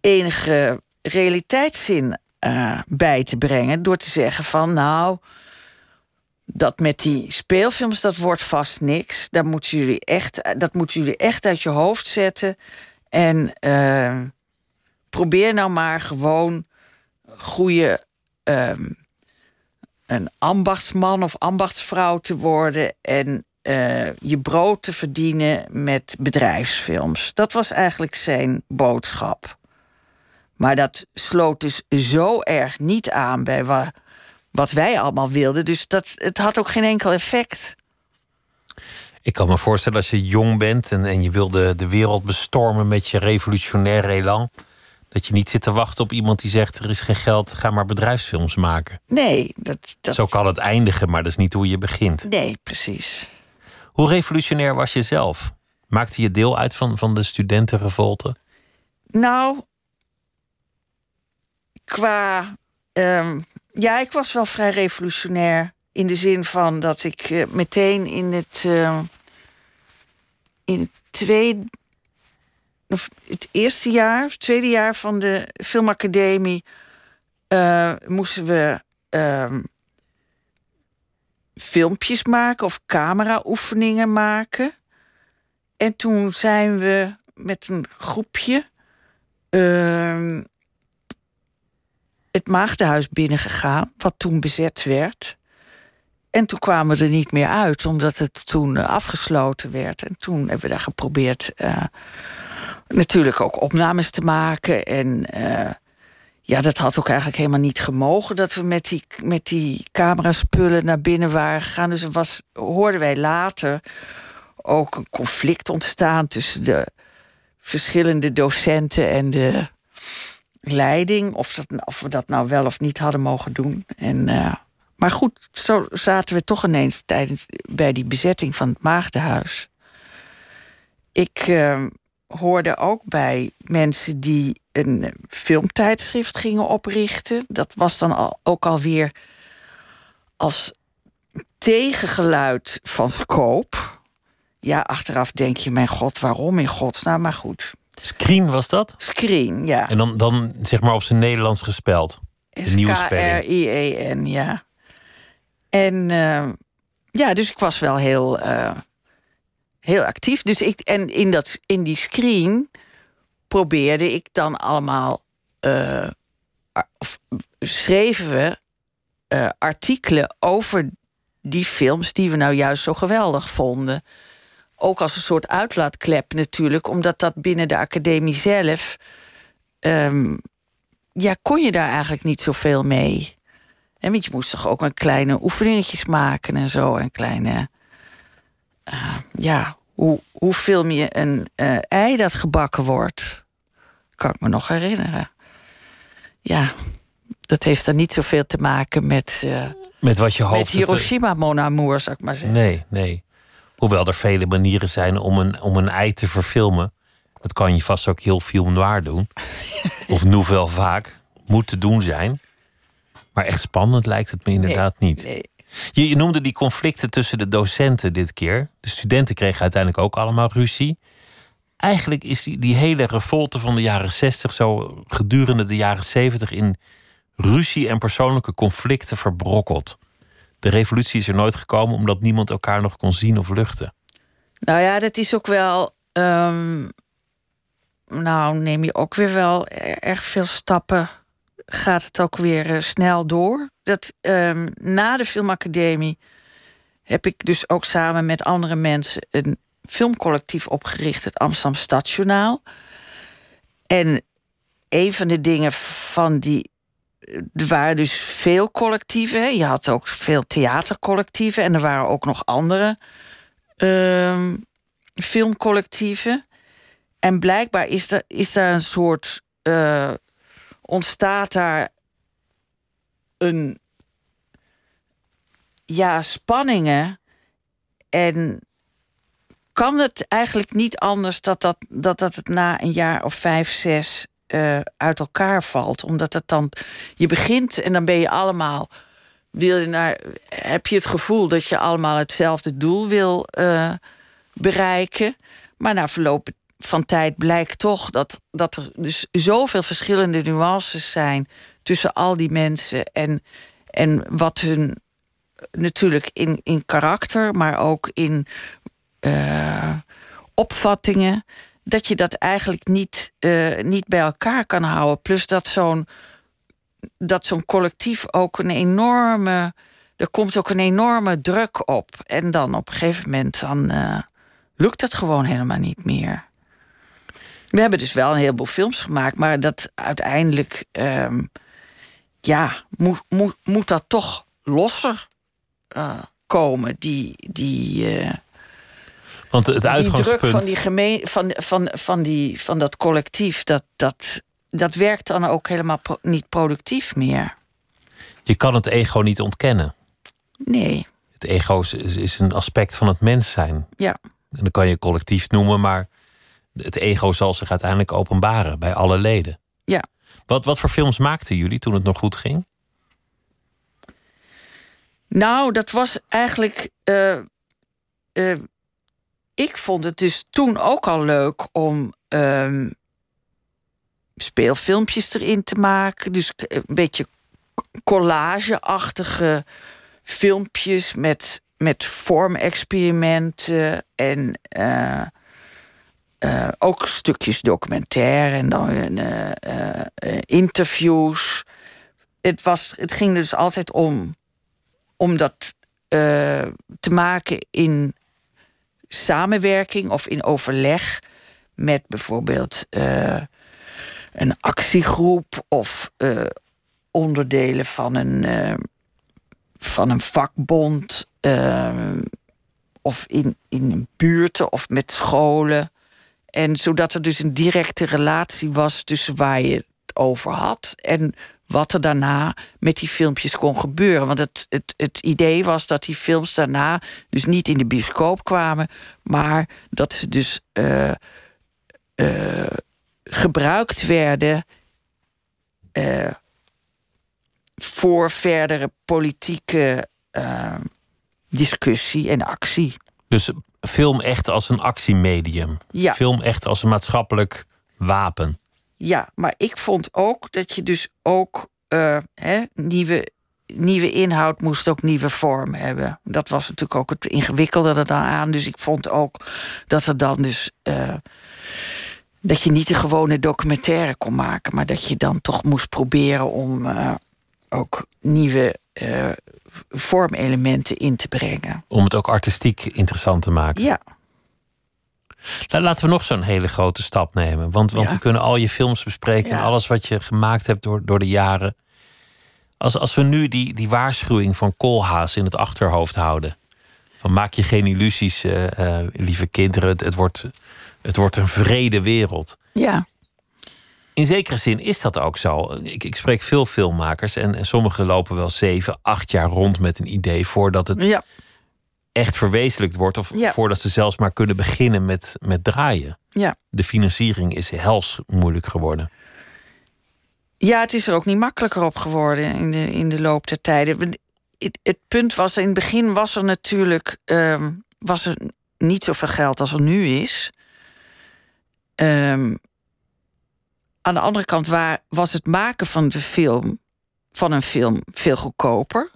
enige realiteitszin bij te brengen. Door te zeggen van nou, dat met die speelfilms, dat wordt vast niks. Dat moeten jullie echt, dat moeten jullie echt uit je hoofd zetten. En eh, probeer nou maar gewoon goede ehm, een ambachtsman of ambachtsvrouw te worden en eh, je brood te verdienen met bedrijfsfilms. Dat was eigenlijk zijn boodschap. Maar dat sloot dus zo erg niet aan bij wa- wat wij allemaal wilden. Dus dat, het had ook geen enkel effect. Ik kan me voorstellen als je jong bent en, en je wil de, de wereld bestormen met je revolutionair elan. Dat je niet zit te wachten op iemand die zegt: er is geen geld, ga maar bedrijfsfilms maken. Nee, dat, dat, Zo kan het eindigen, maar dat is niet hoe je begint. nee, precies. Hoe revolutionair was je zelf? Maakte je deel uit van, van de studentenrevolte? Nou, qua. Ehm, ja, ik was wel vrij revolutionair. In de zin van dat ik eh, meteen in het. eh, in het tweede. Of het eerste jaar, het tweede jaar van de filmacademie. eh, moesten we. ehm, filmpjes maken of camera-oefeningen maken. En toen zijn we met een groepje ehm, het Maagdenhuis binnengegaan, wat toen bezet werd. En toen kwamen we er niet meer uit, omdat het toen eh, afgesloten werd. En toen hebben we daar geprobeerd eh, natuurlijk ook opnames te maken. En eh, ja, dat had ook eigenlijk helemaal niet gemogen dat we met die, met die cameraspullen naar binnen waren gegaan. Dus was, hoorden wij later ook een conflict ontstaan tussen de verschillende docenten en de leiding. Of, dat, of we dat nou wel of niet hadden mogen doen. En, eh, maar goed, zo zaten we toch ineens tijdens, bij die bezetting van het Maagdenhuis. Ik eh, hoorde ook bij mensen die een eh, filmtijdschrift gingen oprichten. Dat was dan al, ook alweer als tegengeluid van Scope. Ja, achteraf denk je, mijn god, waarom in godsnaam? Maar goed, Screen was dat? Screen, ja. En dan, dan zeg maar op zijn Nederlands gespeld. De nieuwe spelling. S-K-R-I-E-N, ja. En eh, ja, dus ik was wel heel, eh, heel actief. Dus ik, en in, dat, in die screen probeerde ik dan allemaal. eh, of schreven we eh, artikelen over die films die we nou juist zo geweldig vonden. Ook als een soort uitlaatklep natuurlijk, omdat dat binnen de academie zelf. ehm, ja, kon je daar eigenlijk niet zoveel mee. En want je moest toch ook een kleine oefeningetjes maken en zo. En kleine. eh, ja, hoe, hoe film je een eh, ei dat gebakken wordt? Kan ik me nog herinneren. Ja, dat heeft dan niet zoveel te maken met, eh Met wat je met hoopt. Hiroshima, Mon Amour, zou ik maar zeggen. Nee, nee. Hoewel er vele manieren zijn om een, om een ei te verfilmen. Dat kan je vast ook heel film noir doen. of nouvelle vaak. Moet te doen zijn. Maar echt spannend lijkt het me inderdaad niet. nee. Je, je noemde die conflicten tussen de docenten dit keer. De studenten kregen uiteindelijk ook allemaal ruzie. Eigenlijk is die, die hele revolte van de jaren 60 zo gedurende de jaren 70 in ruzie en persoonlijke conflicten verbrokkeld. De revolutie is er nooit gekomen omdat niemand elkaar nog kon zien of luchten. Nou ja, dat is ook wel. ehm, nou, neem je ook weer wel er- erg veel stappen. Gaat het ook weer eh, snel door. Dat, ehm, na de filmacademie heb ik dus ook samen met andere mensen een filmcollectief opgericht, het Amsterdam Stadsjournaal. En een van de dingen van die. Er waren dus veel collectieven. Je had ook veel theatercollectieven. En er waren ook nog andere ehm, filmcollectieven. En blijkbaar is, er, is daar een soort. eh, ontstaat daar een. Ja, spanningen. En kan het eigenlijk niet anders dat dat, dat, dat het na een jaar of vijf, zes eh, uit elkaar valt? Omdat het dan. Je begint en dan ben je allemaal. Wil je naar, heb je het gevoel dat je allemaal hetzelfde doel wil eh, bereiken? Maar na verloop van tijd blijkt toch dat, dat er dus zoveel verschillende nuances zijn tussen al die mensen en, en wat hun natuurlijk in, in karakter, maar ook in eh, opvattingen, dat je dat eigenlijk niet, eh, niet bij elkaar kan houden. Plus dat zo'n dat zo'n collectief ook een enorme. Er komt ook een enorme druk op. En dan op een gegeven moment dan, eh, lukt het gewoon helemaal niet meer. We hebben dus wel een heleboel films gemaakt, maar dat uiteindelijk. ehm, ja, moet, moet, moet dat toch losser eh, komen, die. die Want het die uitgangspunt. druk van, die gemeen, van, van, van, die, van dat collectief, dat, dat, dat werkt dan ook helemaal pro- niet productief meer. Je kan het ego niet ontkennen. Nee, Het ego is, is- is een aspect van het mens zijn. ja. En dan kan je collectief noemen, maar het ego zal zich uiteindelijk openbaren bij alle leden. Ja. Wat, wat voor films maakten jullie toen het nog goed ging? Nou, dat was eigenlijk. eh, eh, ik vond het dus toen ook al leuk om ehm, speelfilmpjes erin te maken. Dus een beetje collageachtige filmpjes met, met vormexperimenten en eh, eh, ook stukjes documentaire en dan eh, interviews. Het, was, het ging dus altijd om om dat te maken in samenwerking of in overleg met bijvoorbeeld eh, een actiegroep of eh, onderdelen van een, eh, van een vakbond of in, in buurten of met scholen. En zodat er dus een directe relatie was tussen waar je het over had en wat er daarna met die filmpjes kon gebeuren. Want het, het, het idee was dat die films daarna dus niet in de bioscoop kwamen, maar dat ze dus eh, eh, gebruikt werden eh, voor verdere politieke discussie en actie. Dus film echt als een actiemedium. Ja. Film echt als een maatschappelijk wapen. Ja, maar ik vond ook dat je dus ook eh, hè, nieuwe, nieuwe inhoud moest ook nieuwe vorm hebben. Dat was natuurlijk ook het ingewikkelde er dan aan. Dus ik vond ook dat er dan dus. eh, dat je niet een gewone documentaire kon maken, maar dat je dan toch moest proberen om eh, ook nieuwe vormelementen in te brengen. Om het ook artistiek interessant te maken. Ja, Laten we nog zo'n hele grote stap nemen. Want, want Ja. we kunnen al je films bespreken en alles wat je gemaakt hebt door, door de jaren. Als, als we nu die, die waarschuwing van Koolhaas in het achterhoofd houden. Van maak je geen illusies, eh, eh, lieve kinderen. Het, het, wordt, het wordt een vrede wereld. ja, In zekere zin is dat ook zo. Ik, ik spreek veel filmmakers en, en sommigen lopen wel zeven, acht jaar rond met een idee voordat het ja, echt verwezenlijkt wordt. Of Ja. voordat ze zelfs maar kunnen beginnen met, met draaien. ja. De financiering is hels moeilijk geworden. Ja, het is er ook niet makkelijker op geworden in de, in de loop der tijden. Het, het punt was, in het begin was er natuurlijk ehm, was er niet zoveel geld als er nu is. Ehm, aan de andere kant waar, was het maken van de film, van een film veel goedkoper.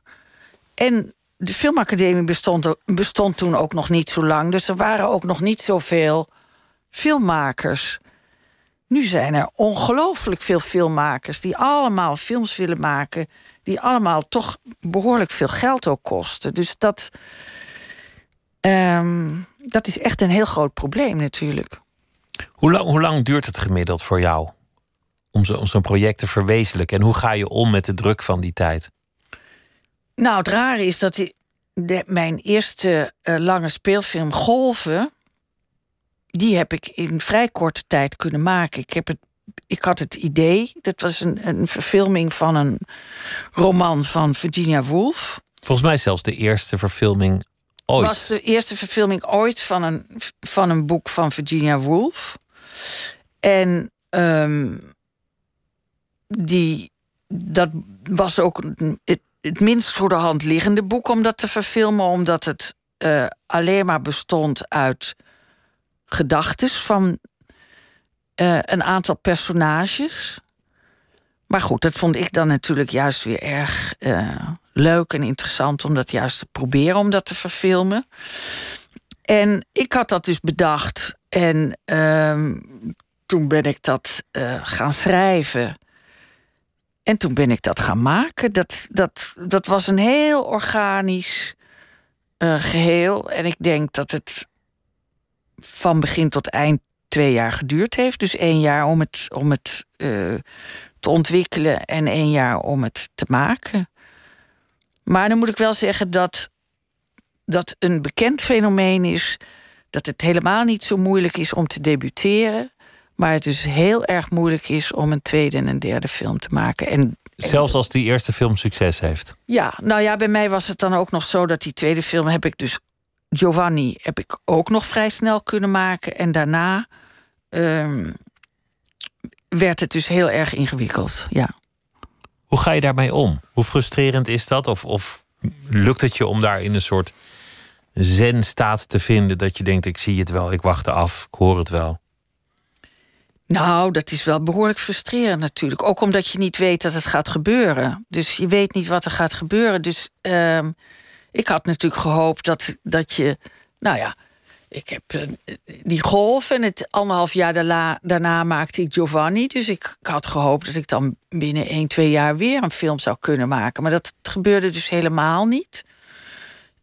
En de filmacademie bestond, bestond toen ook nog niet zo lang. Dus er waren ook nog niet zoveel filmmakers. Nu zijn er ongelooflijk veel filmmakers die allemaal films willen maken, die allemaal toch behoorlijk veel geld ook kosten. Dus dat, ehm, dat is echt een heel groot probleem natuurlijk. Hoe lang, hoe lang duurt het gemiddeld voor jou om zo'n project te verwezenlijken? En hoe ga je om met de druk van die tijd? Nou, het rare is dat die, de, mijn eerste uh, lange speelfilm Golven die heb ik in vrij korte tijd kunnen maken. Ik, heb het, ik had het idee, dat was een, een verfilming van een roman van Virginia Woolf. Volgens mij zelfs de eerste verfilming ooit. was de eerste verfilming ooit van een, van een boek van Virginia Woolf. En um, die, dat was ook het, het, minst voor de hand liggende boek om dat te verfilmen, omdat het uh, alleen maar bestond uit gedachtes van uh, een aantal personages. Maar goed, dat vond ik dan natuurlijk juist weer erg uh, leuk en interessant om dat juist te proberen om dat te verfilmen. En ik had dat dus bedacht en uh, toen ben ik dat gaan schrijven. En toen ben ik dat gaan maken. Dat, dat, dat was een heel organisch geheel. En ik denk dat het van begin tot eind twee jaar geduurd heeft. Dus één jaar om het, om het uh, te ontwikkelen en één jaar om het te maken. Maar dan moet ik wel zeggen dat dat een bekend fenomeen is. Dat het helemaal niet zo moeilijk is om te debuteren. Maar het dus heel erg moeilijk is om een tweede en een derde film te maken. En, Zelfs als die eerste film succes heeft. Ja, nou ja, bij mij was het dan ook nog zo dat die tweede film heb ik dus Giovanni heb ik ook nog vrij snel kunnen maken. En daarna um, werd het dus heel erg ingewikkeld. Ja. Hoe ga je daarmee om? Hoe frustrerend is dat? Of, of lukt het je om daar in een soort zen-staat te vinden dat je denkt: ik zie het wel, ik wacht af, ik hoor het wel? Nou, dat is wel behoorlijk frustrerend natuurlijk. Ook omdat je niet weet dat het gaat gebeuren. Dus je weet niet wat er gaat gebeuren. Dus uh, ik had natuurlijk gehoopt dat, dat je. Nou ja, ik heb die golf en het anderhalf jaar daarna, maakte ik Giovanni. Dus ik, had gehoopt dat ik dan binnen 1, 2 jaar weer een film zou kunnen maken. Maar dat gebeurde dus helemaal niet.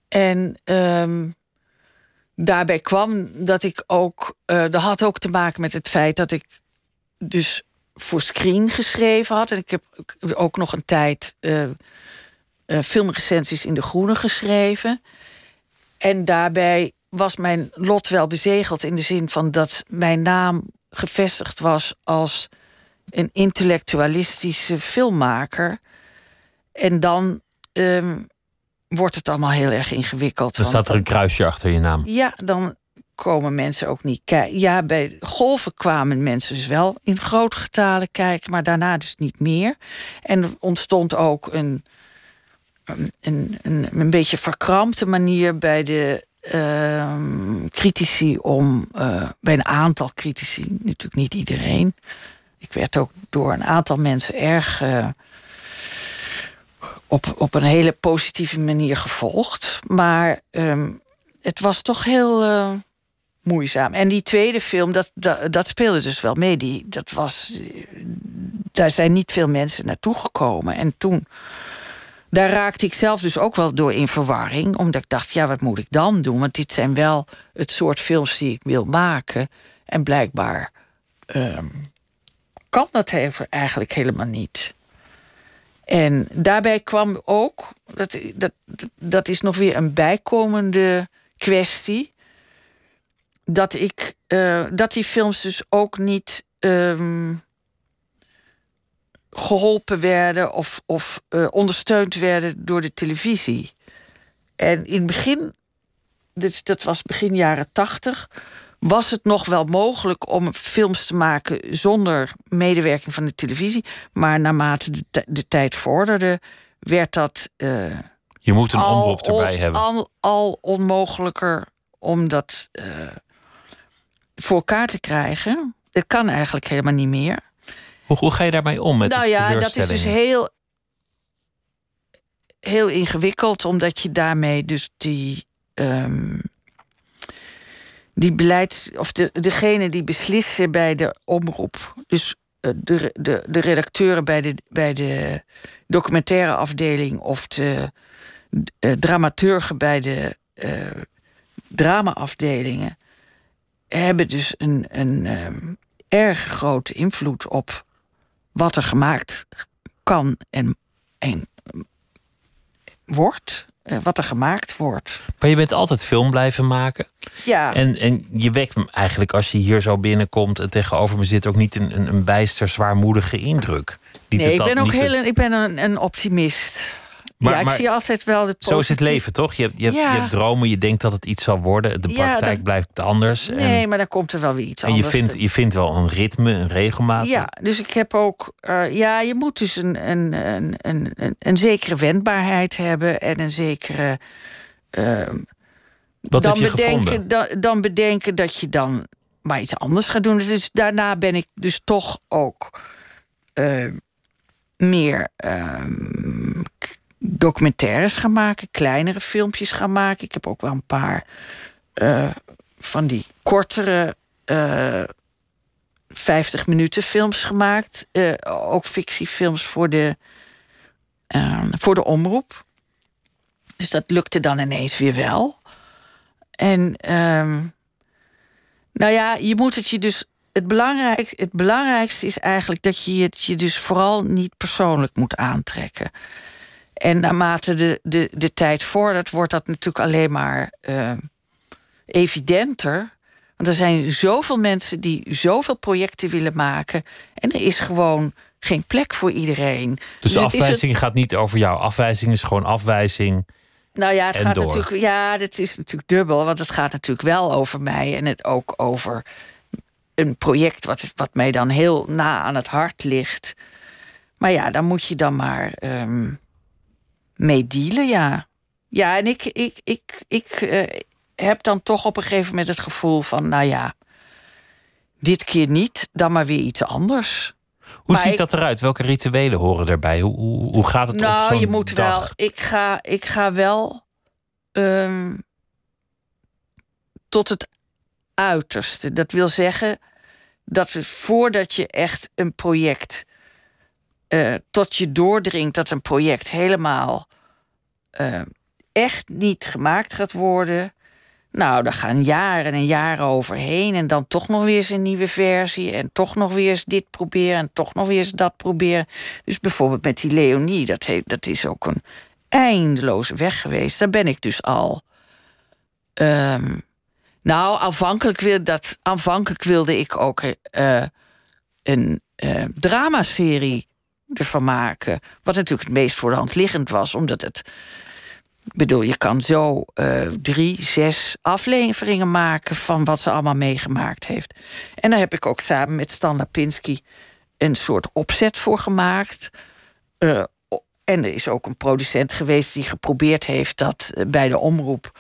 En um, daarbij kwam dat ik ook. Uh, dat had ook te maken met het feit dat ik dus voor screen geschreven had. En ik heb ook nog een tijd. Uh, filmrecensies in De Groene geschreven. En daarbij was mijn lot wel bezegeld in de zin van dat mijn naam gevestigd was als een intellectualistische filmmaker. En dan um, wordt het allemaal heel erg ingewikkeld. Dan staat er een kruisje achter je naam. Ja, dan komen mensen ook niet kijken. Ja, bij golven kwamen mensen dus wel in grote getalen kijken, maar daarna dus niet meer. En er ontstond ook een een, een, een beetje verkrampte manier bij de uh, critici om, uh, bij een aantal critici, natuurlijk niet iedereen. Ik werd ook door een aantal mensen erg uh, op, op een hele positieve manier gevolgd. Maar um, het was toch heel uh, moeizaam. En die tweede film, dat, dat, speelde dus wel mee. Die, dat was, daar zijn niet veel mensen naartoe gekomen. En toen daar raakte ik zelf dus ook wel door in verwarring. Omdat ik dacht, ja, wat moet ik dan doen? Want dit zijn wel het soort films die ik wil maken. En blijkbaar um, kan dat eigenlijk helemaal niet. En daarbij kwam ook, dat, dat, dat is nog weer een bijkomende kwestie. Dat ik uh, dat die films dus ook niet um, geholpen werden of, of uh, ondersteund werden door de televisie. En in het begin, dus dat was begin jaren tachtig, was het nog wel mogelijk om films te maken zonder medewerking van de televisie. Maar naarmate de, de tijd vorderde, werd dat. Uh, Je moet een omroep erbij hebben. Al, al onmogelijker om dat uh, voor elkaar te krijgen. Het kan eigenlijk helemaal niet meer. Hoe, hoe ga je daarmee om met Nou ja, dat is dus heel. heel ingewikkeld, omdat je daarmee dus die. ehm, die beleids. of de, degene die beslissen bij de omroep. Dus eh, de, de, de redacteuren bij de, bij de documentaire afdeling of de eh, dramaturgen bij de eh dramaafdelingen. hebben dus een, een erg grote invloed op wat er gemaakt kan en, en wordt. Eh, wat er gemaakt wordt. Maar je bent altijd film blijven maken. Ja. En, en je wekt eigenlijk als je hier zo binnenkomt en tegenover me zit ook niet een, een, een bijster zwaarmoedige indruk. Niet nee, ik ben ook heel, ik ben een, een optimist. Maar- ja, ik maar zie altijd wel de Zo is het leven, toch? Je hebt, je, hebt, Ja. je hebt dromen, je denkt dat het iets zal worden. De Ja, praktijk blijft anders. Nee, en maar dan komt er wel weer iets en je anders. vindt, je vindt wel een ritme, een regelmaat. Ja, dus ik heb ook. eh, ja, je moet dus een, een, een, een, een, een zekere wendbaarheid hebben en een zekere. ehm, Wat dan, heb je bedenken, gevonden? dan, dan bedenken dat je dan maar iets anders gaat doen. Dus daarna ben ik dus toch ook eh, meer ehm, documentaires gaan maken, kleinere filmpjes gaan maken. Ik heb ook wel een paar eh, van die kortere. eh 50 minuten films gemaakt. eh, ook fictiefilms voor de, ehm, voor de omroep. Dus dat lukte dan ineens weer wel. En ehm, nou ja, je moet het je dus. Het, belangrijk, het belangrijkste is eigenlijk dat je het je dus vooral niet persoonlijk moet aantrekken. En naarmate de, de, de tijd vordert, wordt dat natuurlijk alleen maar ehm, evidenter. Want er zijn zoveel mensen die zoveel projecten willen maken. En er is gewoon geen plek voor iedereen. Dus het is afwijzing gaat niet over jou. Afwijzing is gewoon afwijzing. Nou ja, het gaat door. natuurlijk. Ja, dat is natuurlijk dubbel. Want het gaat natuurlijk wel over mij. En het ook over een project wat, wat mij dan heel na aan het hart ligt. Maar ja, daar moet je dan maar ehm, mee dealen, ja. Ja, en ik, ik, ik, ik eh, heb dan toch op een gegeven moment het gevoel van, nou ja, dit keer niet, dan maar weer iets anders. Hoe Maar ziet ik- dat eruit? Welke rituelen horen daarbij? Hoe, hoe, hoe gaat het op Nou, zo'n je moet dag? wel. Ik ga, ik ga wel ehm, tot het uiterste. Dat wil zeggen dat voordat je echt een project eh, tot je doordringt dat een project helemaal eh, echt niet gemaakt gaat worden. Nou, daar gaan jaren en jaren overheen. En dan toch nog weer eens een nieuwe versie. En toch nog weer eens dit proberen. En toch nog weer eens dat proberen. Dus bijvoorbeeld met die Leonie. Dat, dat is ook een eindeloze weg geweest. Daar ben ik dus al. ehm, nou, aanvankelijk, dat, aanvankelijk wilde ik ook eh, een eh, dramaserie ervan maken. Wat natuurlijk het meest voor de hand liggend was, omdat het. Ik bedoel, je kan zo eh, drie, zes afleveringen maken van wat ze allemaal meegemaakt heeft. En daar heb ik ook samen met Stan Lapinski een soort opzet voor gemaakt. Eh, en er is ook een producent geweest die geprobeerd heeft dat eh, bij de omroep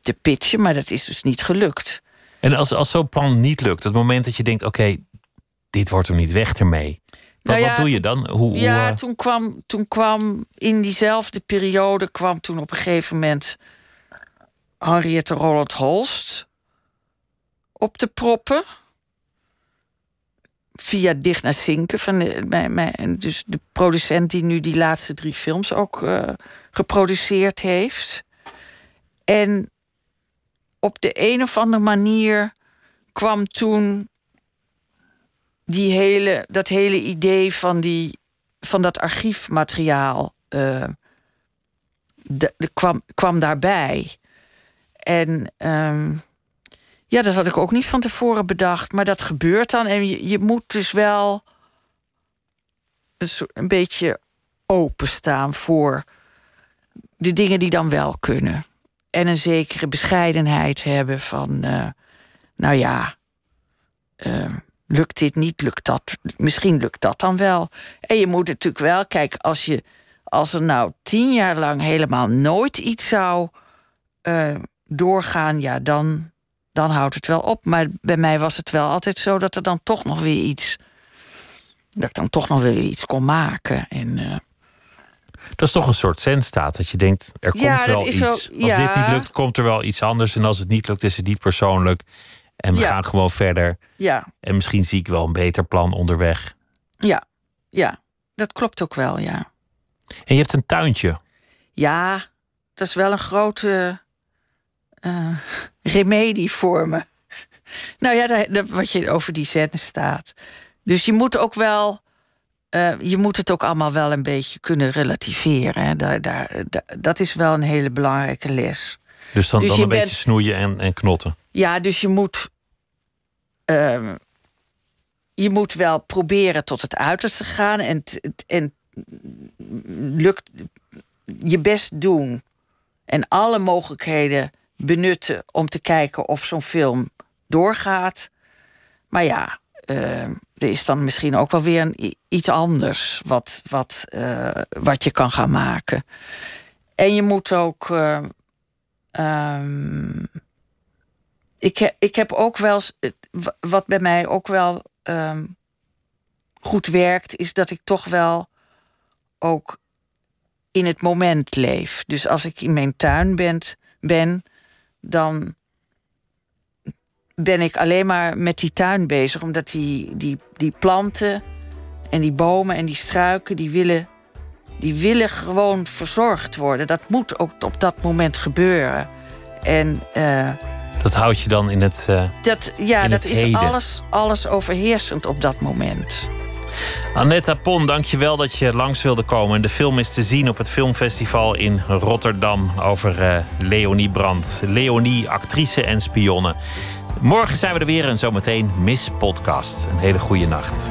te pitchen, maar dat is dus niet gelukt. En als, als zo'n plan niet lukt, het moment dat je denkt: oké, dit wordt hem niet weg ermee. Nou ja, wat doe je dan? Hoe, hoe, Ja, eh, toen kwam, toen kwam in diezelfde periode kwam toen op een gegeven moment Henriette Roland Holst op te proppen. Via Dicht naar Zinken. Van de, mijn, mijn, dus de producent die nu die laatste drie films ook eh, geproduceerd heeft. En op de een of andere manier kwam toen die hele, dat hele idee van, die, van dat archiefmateriaal eh, de, kwam, kwam daarbij. En ehm, ja, dat had ik ook niet van tevoren bedacht. Maar dat gebeurt dan. En je, je moet dus wel een, soort, een beetje openstaan voor de dingen die dan wel kunnen. En een zekere bescheidenheid hebben van, eh, nou ja, eh, lukt dit niet, lukt dat, misschien lukt dat dan wel. En je moet natuurlijk wel, kijk, als, je, als er nou tien jaar lang helemaal nooit iets zou eh, doorgaan, ja, dan, dan houdt het wel op. Maar bij mij was het wel altijd zo dat er dan toch nog weer iets, dat ik dan toch nog weer iets kon maken. En, eh, Dat is toch een soort zenstaat. Dat je denkt, er komt Ja, wel iets. wel- Als ja. dit niet lukt, komt er wel iets anders. En als het niet lukt, is het niet persoonlijk. En we Ja. gaan gewoon verder. Ja, En misschien zie ik wel een beter plan onderweg. ja, ja. Dat klopt ook wel, ja. En je hebt een tuintje. Ja, dat is wel een grote eh, remedie voor me. Nou ja, wat je over die zen staat. Dus je moet ook wel. eh, je moet het ook allemaal wel een beetje kunnen relativeren. Hè. Daar, daar, daar- dat is wel een hele belangrijke les. Dus dan, Dus dan een bent- beetje snoeien en, en knotten. Ja, dus je moet. ehm, je moet wel proberen tot het uiterste te gaan en, en lukt je best doen. En alle mogelijkheden benutten om te kijken of zo'n film doorgaat. Maar ja, ehm, er is dan misschien ook wel weer een, iets anders wat, wat, eh, wat je kan gaan maken. En je moet ook. eh, ehm, ik, ik heb ook wel Wat bij mij ook wel ehm, goed werkt, is dat ik toch wel ook in het moment leef. Dus als ik in mijn tuin ben, ben dan ben ik alleen maar met die tuin bezig. Omdat die, die, die planten en die bomen en die struiken, die willen, die willen gewoon verzorgd worden. Dat moet ook op dat moment gebeuren. En eh, Dat houdt je dan in het. eh, dat, ja, dat is heden. alles, alles overheersend op dat moment. Annette Pon, dankjewel dat je langs wilde komen. De film is te zien op het filmfestival in Rotterdam over eh, Leonie Brandt. Leonie, actrice en spionne. Morgen zijn we er weer en zometeen Miss Podcast. Een hele goede nacht.